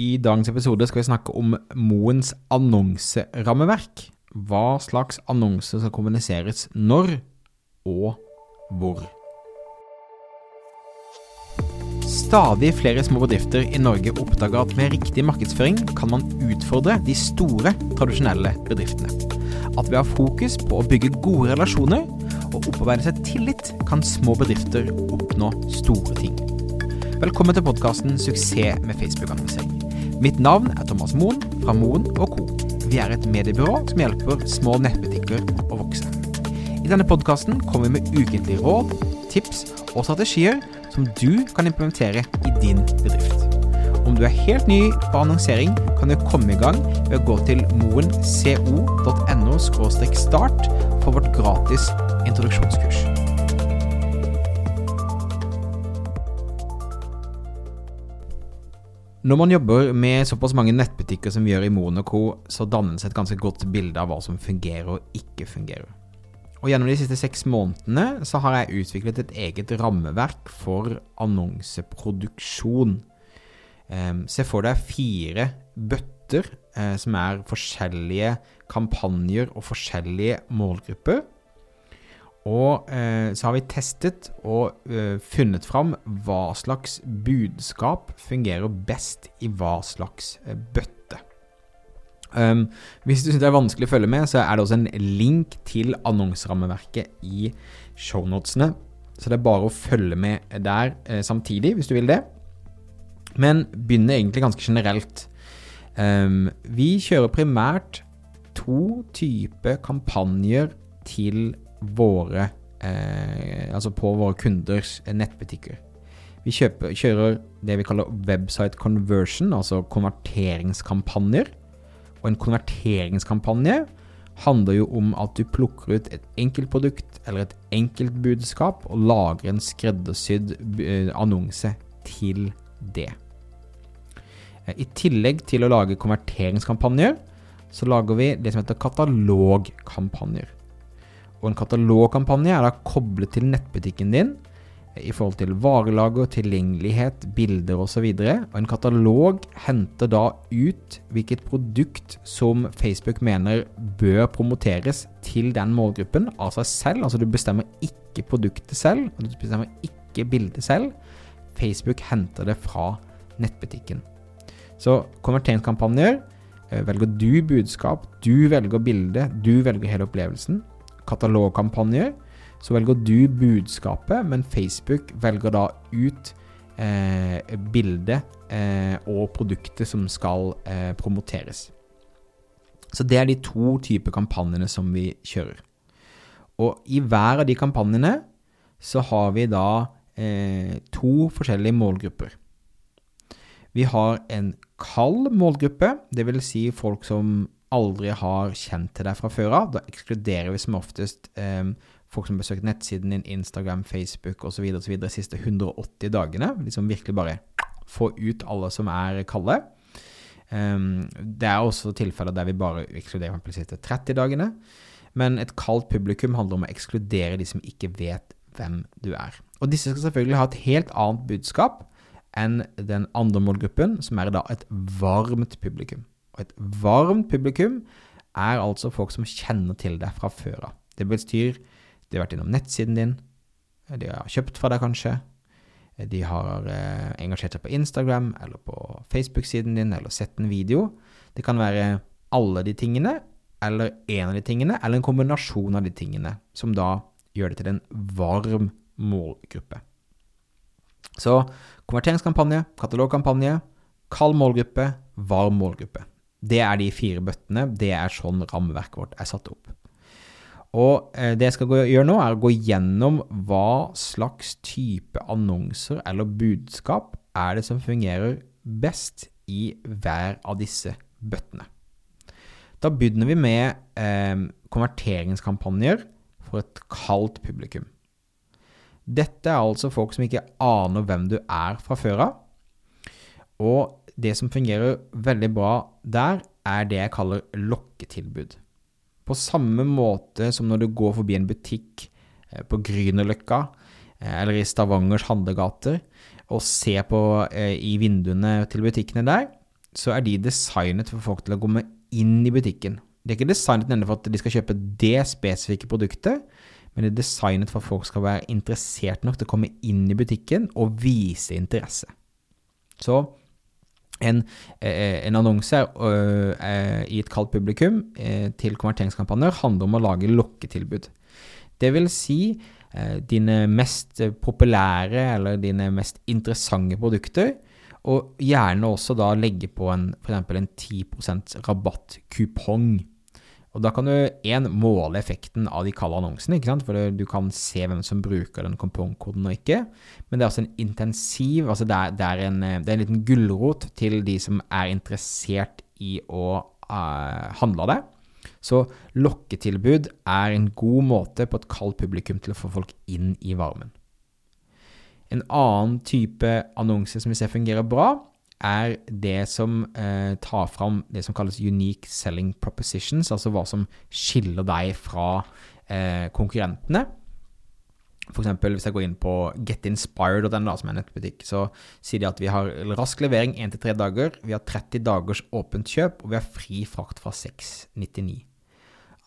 I dagens episode skal vi snakke om Moens annonserammeverk. Hva slags annonser skal kommuniseres når og hvor. Stadig flere små bedrifter i Norge oppdager at med riktig markedsføring kan man utfordre de store, tradisjonelle bedriftene. At ved å ha fokus på å bygge gode relasjoner og opparbeide seg tillit, kan små bedrifter oppnå store ting. Velkommen til podkasten 'Suksess med Facebook-annonsering'. Mitt navn er Thomas Moen fra Moen Co. Vi er et mediebyrå som hjelper små nettbutikker å vokse. I denne podkasten kommer vi med ukentlige råd, tips og strategier som du kan implementere i din bedrift. Om du er helt ny på annonsering, kan du komme i gang ved å gå til moenco.no start for vårt gratis introduksjonskurs. Når man jobber med såpass mange nettbutikker som vi gjør i Monaco, så dannes et ganske godt bilde av hva som fungerer og ikke fungerer. Og Gjennom de siste seks månedene så har jeg utviklet et eget rammeverk for annonseproduksjon. Eh, se for deg fire bøtter eh, som er forskjellige kampanjer og forskjellige målgrupper. Og eh, så har vi testet og eh, funnet fram hva slags budskap fungerer best i hva slags eh, bøtte. Um, hvis du syns det er vanskelig å følge med, så er det også en link til annonserammeverket i shownotene. Så det er bare å følge med der eh, samtidig, hvis du vil det. Men begynner egentlig ganske generelt. Um, vi kjører primært to typer kampanjer til våre eh, Altså på våre kunders nettbutikker. Vi kjøper, kjører det vi kaller website conversion, altså konverteringskampanjer. Og en konverteringskampanje handler jo om at du plukker ut et enkelt produkt eller et enkelt budskap og lager en skreddersydd eh, annonse til det. Eh, I tillegg til å lage konverteringskampanjer, så lager vi det som heter katalogkampanjer. Og en katalogkampanje er da koblet til nettbutikken din i forhold til varelager, tilgjengelighet, bilder osv. Og, så og en katalog henter da ut hvilket produkt som Facebook mener bør promoteres til den målgruppen av seg selv. Altså du bestemmer ikke produktet selv, og du bestemmer ikke bildet selv. Facebook henter det fra nettbutikken. Så konverteringskampanjer eh, velger du budskap, du velger bilde, du velger hele opplevelsen katalogkampanjer, så velger du budskapet, men Facebook velger da ut eh, bildet eh, og produktet som skal eh, promoteres. Så det er de to typer kampanjene som vi kjører. Og i hver av de kampanjene så har vi da eh, to forskjellige målgrupper. Vi har en kald målgruppe, dvs. Si folk som aldri har kjent til deg fra før av. Da ekskluderer vi som oftest eh, folk som har besøkt nettsiden din, Instagram, Facebook osv. de siste 180 dagene. Liksom virkelig bare få ut alle som er kalde. Um, det er også tilfeller der vi bare ekskluderer de siste 30 dagene. Men et kaldt publikum handler om å ekskludere de som ikke vet hvem du er. Og disse skal selvfølgelig ha et helt annet budskap enn den andre målgruppen, som er da et varmt publikum. Et varmt publikum er altså folk som kjenner til deg fra før av. Det betyr de har vært innom nettsiden din, de har kjøpt fra deg kanskje, de har eh, engasjert seg på Instagram eller på Facebook-siden din eller sett en video. Det kan være alle de tingene, eller en av de tingene, eller en kombinasjon av de tingene, som da gjør det til en varm målgruppe. Så konverteringskampanje, katalogkampanje, kald målgruppe, varm målgruppe. Det er de fire bøttene. Det er sånn rammeverket vårt er satt opp. Og eh, det jeg skal gjøre nå, er å gå gjennom hva slags type annonser eller budskap er det som fungerer best i hver av disse bøttene. Da begynner vi med eh, konverteringskampanjer for et kaldt publikum. Dette er altså folk som ikke aner hvem du er fra før av. Og det som fungerer veldig bra der, er det jeg kaller lokketilbud. På samme måte som når du går forbi en butikk eh, på Grünerløkka eh, eller i Stavangers handlegater og ser på eh, i vinduene til butikkene der, så er de designet for folk til å komme inn i butikken. De er ikke designet nemlig for at de skal kjøpe det spesifikke produktet, men det er designet for at folk skal være interessert nok til å komme inn i butikken og vise interesse. Så en, eh, en annonse eh, i et kaldt publikum eh, til konverteringskampanjer handler om å lage lokketilbud. Det vil si dine mest populære eller dine mest interessante produkter, og gjerne også da legge på en f.eks. en 10% rabattkupong og da kan du én måle effekten av de kalde annonsene, ikke sant? for du kan se hvem som bruker den kompongkoden og ikke. Men det er også en intensiv, altså det er, det er, en, det er en, liten gulrot til de som er interessert i å uh, handle av det. Så lokketilbud er en god måte på et kaldt publikum til å få folk inn i varmen. En annen type annonse som vi ser fungerer bra, er det som eh, tar fram det som kalles unique selling propositions, altså hva som skiller deg fra eh, konkurrentene. F.eks. hvis jeg går inn på getinspired.no, som er en nettbutikk, så sier de at vi har rask levering 1-3 dager, vi har 30 dagers åpent kjøp, og vi har fri frakt fra 699.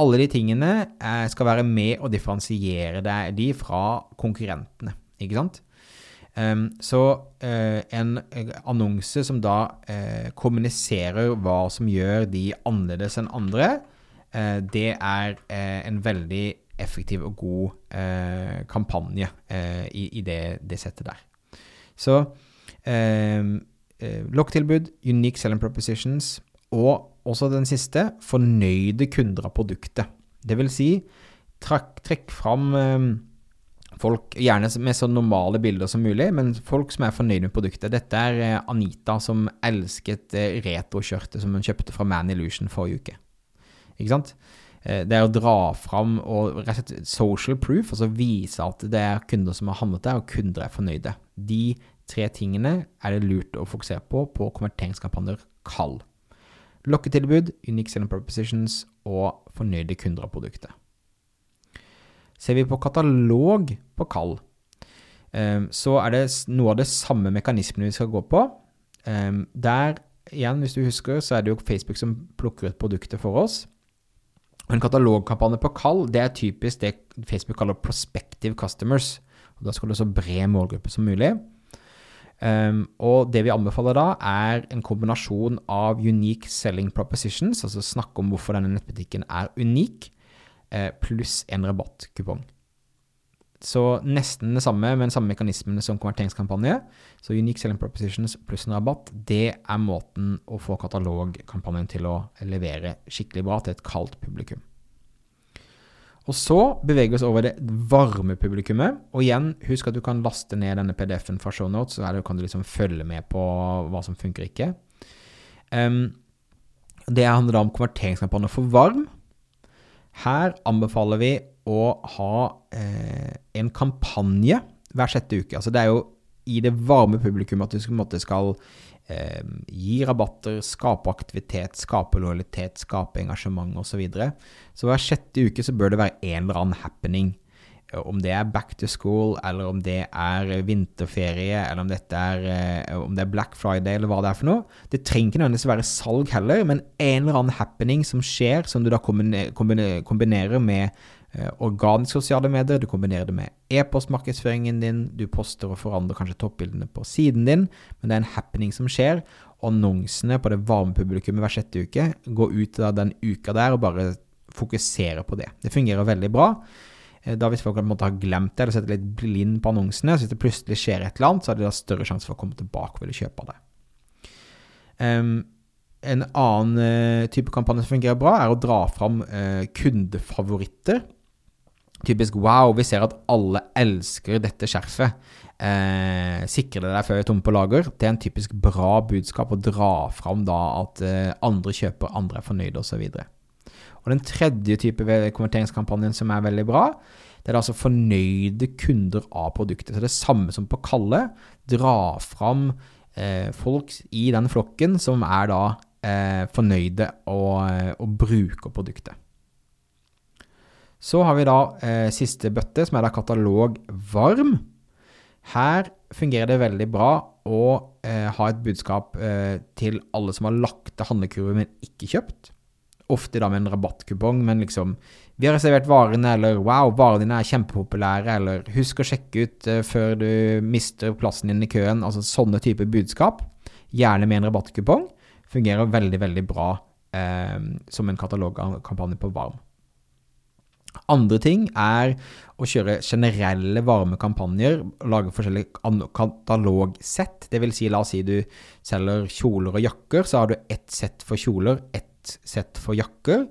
Alle de tingene eh, skal være med å differensiere de fra konkurrentene, ikke sant? Um, så uh, en annonse som da uh, kommuniserer hva som gjør de annerledes enn andre, det er en veldig effektiv og god kampanje i, i det, det, settet der. Så ehm, lokketilbud, unique selling propositions, og også den siste, fornøyde kunder av produktet. Det vil si, trekk, trekk fram ehm, folk, gjerne med så normale bilder som mulig, men folk som er fornøyd med produktet. Dette er eh, Anita som elsket eh, retroskjørtet som hun kjøpte fra Man Illusion forrige uke. Ikke sant? Eh, det er å dra fram og rett og slett social proof, altså vise at det er kunder som har handlet der, og kunder er fornøyde. De tre tingene er det lurt å fokusere på på konverteringskampanjer kall. Lokketilbud, unique selling propositions og fornøyde kunder av produktet. Ser vi på katalog på kall, ehm, så er det noe av det samme mekanismene vi skal gå på. Ehm, der, igjen, hvis du husker, så er det jo Facebook som plukker ut produkter for oss. En katalogkampanje på kall, det er typisk det Facebook kaller prospective customers. Og da skal du så bred målgruppe som mulig. Um, og det vi anbefaler da, er en kombinasjon av unique selling propositions, altså snakke om hvorfor denne nettbutikken er unik, Eh, pluss en rabattkupong. Så nesten det samme men samme mekanismene som konverteringskampanje. Så Unique Selling Propositions pluss en rabatt, det er måten å få katalogkampanjen til å levere skikkelig bra til et kaldt publikum. Og så beveger vi oss over det varme publikummet. Og igjen, husk at du kan laste ned denne PDF-en fra shownotes, så kan du liksom følge med på hva som funker ikke. Um, det handler da om konverteringskampanje for varm. Her anbefaler vi å ha eh, en kampanje hver sjette uke. Altså det er jo i det varme publikum at du skal, skal eh, gi rabatter, skape aktivitet, skape lojalitet, skape engasjement osv. Så, videre. så hver sjette uke så bør det være en eller annen happening. Om det er back to school, eller om det er vinterferie, eller om, er, eh, om det er Black Friday, eller hva det er for noe. Det trenger ikke nødvendigvis være salg heller, men en eller annen happening som skjer, som du da kombinerer med eh, organiske sosiale medier, du kombinerer det med e-postmarkedsføringen din, du poster og forandrer kanskje toppbildene på siden din, men det er en happening som skjer. Annonsene på det varme publikummet hver sjette uke går ut av den uka der og bare fokuserer på det. Det fungerer veldig bra. Eh, da Hvis folk måtte ha glemt det eller sett litt blind på annonsene, så hvis det plutselig skjer et eller annet, så har de da større sjanse for å komme tilbake og ville kjøpe det. Um, en annen uh, type kampanje som fungerer bra, er å dra fram kundefavoritter. Typisk 'wow, vi ser at alle elsker dette skjerfet'. Eh, sikre deg før vi er tomme på lager. Det er en typisk bra budskap å dra fram da at eh, andre kjøper, andre er fornøyde osv. Og den tredje type konverteringskampanjen som er veldig bra, det er altså fornøyde kunder av produktet. Så det er det samme som på Kalle. Dra fram eh, folk i den flokken som er da eh, fornøyde og, og, bruker produktet. Så har vi da eh, siste bøtte, som er da katalog varm. Her fungerer det veldig bra å eh, ha et budskap eh, til alle som har lagt til handlekurve, men ikke kjøpt. Ofte da med en rabattkupong, men liksom Vi har reservert varene, eller Wow, varene dine er kjempepopulære, eller Husk å sjekke ut eh, før du mister plassen din i køen. Altså sånne typer budskap. Gjerne med en rabattkupong. Fungerer veldig, veldig bra eh, som en katalogkampanje på Varm. Andre ting er å kjøre generelle varmekampanjer, lage forskjellige katalogsett. Det vil si, la oss si du selger kjoler og jakker, så har du ett sett for kjoler, ett sett for jakker.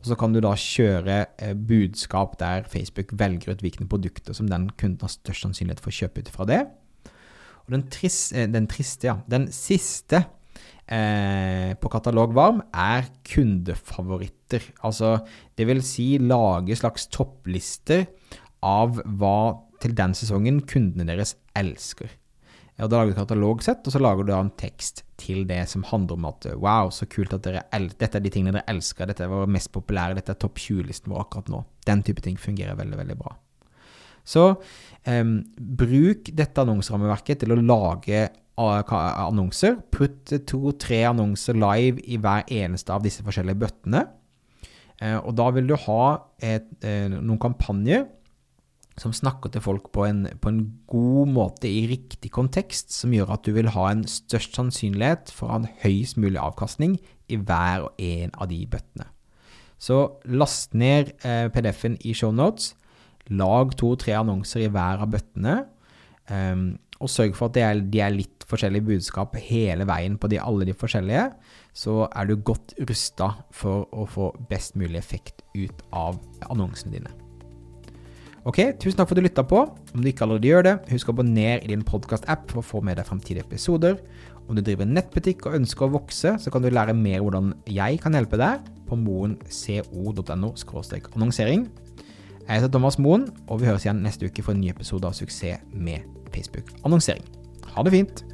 Og så kan du da kjøre eh, budskap der Facebook velger ut hvilke produkter som den kunden har størst sannsynlighet for å kjøpe ut fra det. Og den, trist, eh, den triste, ja. Den siste eh, på Katalog Varm er kundefavoritter. Altså, det vil si lage slags topplister av hva til den sesongen kundene deres elsker. Og Da lager du et katalogsett, og så lager du en tekst til det som handler om at wow, så kult at dere dette er de tingene dere elsker, dette er vår mest populære, dette er topp 20-listen vår akkurat nå. Den type ting fungerer veldig, veldig bra. Så um, bruk dette annonserammeverket til å lage annonser. Putt to-tre annonser live i hver eneste av disse forskjellige bøttene. Eh, og da vil du ha et, eh, noen kampanjer som snakker til folk på en, på en, god måte i riktig kontekst, som gjør at du vil ha en størst sannsynlighet for en høyest mulig avkastning i hver og en av de bøttene. Så last ned eh, PDF-en i shownotes. Lag to-tre annonser i hver av bøttene. Um, og sørg for at de er, de er, litt forskjellige budskap hele veien på de, alle de forskjellige, så er du godt rusta for å få best mulig effekt ut av annonsene dine. Ok, tusen takk for at du lytta på. Om du ikke allerede gjør det, husk å abonnere i din podkast-app for å få med deg framtidige episoder. Om du driver nettbutikk og ønsker å vokse, så kan du lære mer hvordan jeg kan hjelpe deg på moenco.no annonsering. Jeg heter Thomas Moen, og vi høres igjen neste uke for en ny episode av Suksess med Facebook-annonsering. Ha det fint!